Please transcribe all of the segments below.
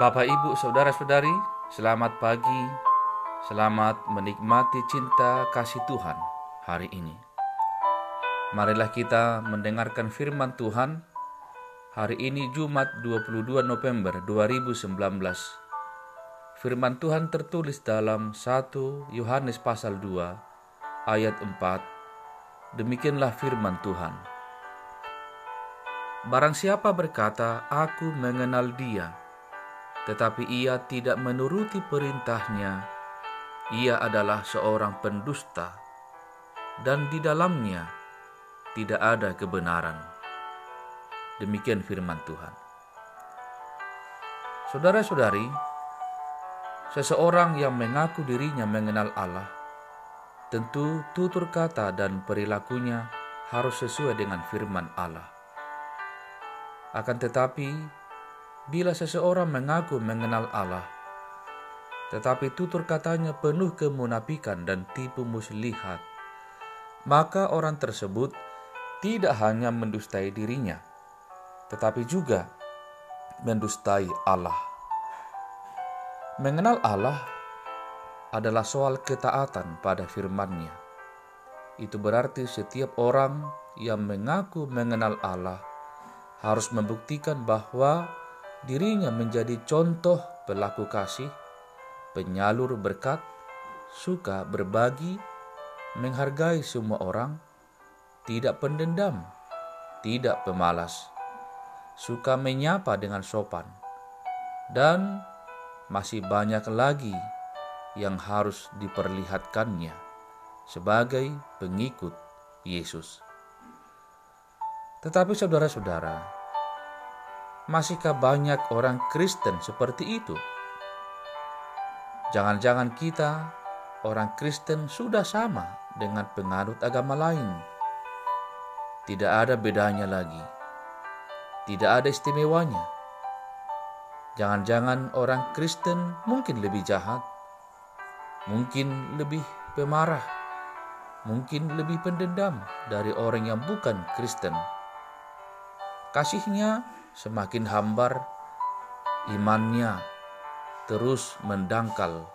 Bapak, Ibu, Saudara-saudari, selamat pagi. Selamat menikmati cinta kasih Tuhan hari ini. Marilah kita mendengarkan firman Tuhan hari ini Jumat 22 November 2019. Firman Tuhan tertulis dalam 1 Yohanes pasal 2 ayat 4. Demikianlah firman Tuhan. Barang siapa berkata, "Aku mengenal Dia," tetapi ia tidak menuruti perintahnya, ia adalah seorang pendusta, dan di dalamnya tidak ada kebenaran. Demikian firman Tuhan. Saudara-saudari, seseorang yang mengaku dirinya mengenal Allah, tentu tutur kata dan perilakunya harus sesuai dengan firman Allah. Akan tetapi, bila seseorang mengaku mengenal Allah, tetapi tutur katanya penuh kemunafikan dan tipu muslihat, maka orang tersebut tidak hanya mendustai dirinya, tetapi juga mendustai Allah. Mengenal Allah adalah soal ketaatan pada firman-Nya. Itu berarti setiap orang yang mengaku mengenal Allah harus membuktikan bahwa dirinya menjadi contoh pelaku kasih, penyalur berkat, suka berbagi, menghargai semua orang, tidak pendendam, tidak pemalas, suka menyapa dengan sopan, dan masih banyak lagi yang harus diperlihatkannya sebagai pengikut Yesus. Tetapi saudara-saudara, masihkah banyak orang Kristen seperti itu? Jangan-jangan kita, orang Kristen, sudah sama dengan penganut agama lain. Tidak ada bedanya lagi. Tidak ada istimewanya. Jangan-jangan orang Kristen mungkin lebih jahat, mungkin lebih pemarah, mungkin lebih pendendam dari orang yang bukan Kristen. Kasihnya semakin hambar, imannya terus mendangkal,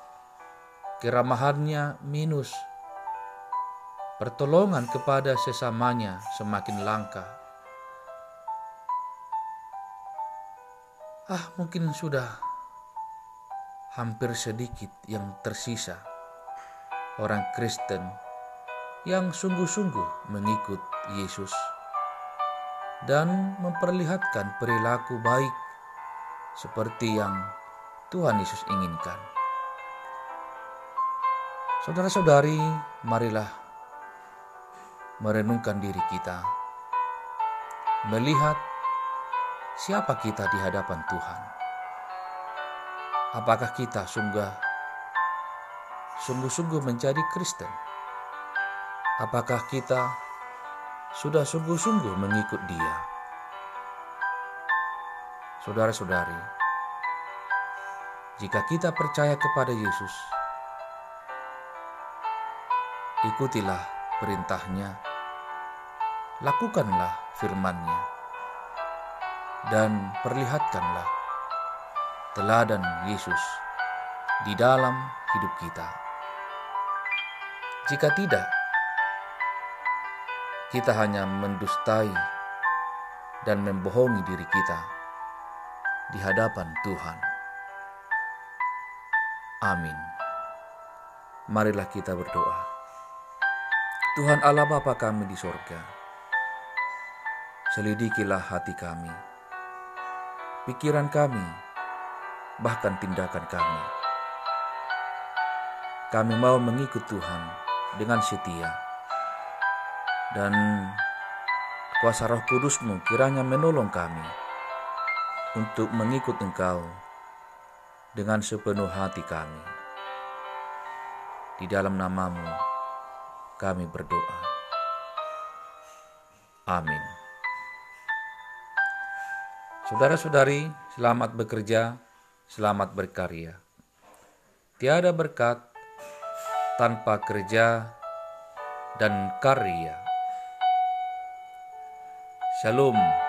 keramahannya minus, pertolongan kepada sesamanya semakin langka. Ah, mungkin sudah hampir sedikit yang tersisa orang Kristen yang sungguh-sungguh mengikut Yesus dan memperlihatkan perilaku baik seperti yang Tuhan Yesus inginkan. Saudara-saudari, marilah merenungkan diri kita, melihat siapa kita di hadapan Tuhan. Apakah kita sungguh sungguh-sungguh menjadi Kristen? Apakah kita sudah sungguh-sungguh mengikut Dia. Saudara-saudari, jika kita percaya kepada Yesus, ikutilah perintahnya, lakukanlah firman-Nya, dan perlihatkanlah teladan Yesus di dalam hidup kita. Jika tidak, kita hanya mendustai dan membohongi diri kita di hadapan Tuhan. Amin. Marilah kita berdoa. Tuhan Allah Bapa kami di sorga, selidikilah hati kami, pikiran kami, bahkan tindakan kami. Kami mau mengikut Tuhan dengan setia dan kuasa roh kudusmu kiranya menolong kami untuk mengikut engkau dengan sepenuh hati kami. Di dalam namamu kami berdoa. Amin. Saudara-saudari, selamat bekerja, selamat berkarya. Tiada berkat tanpa kerja dan karya. Shalom.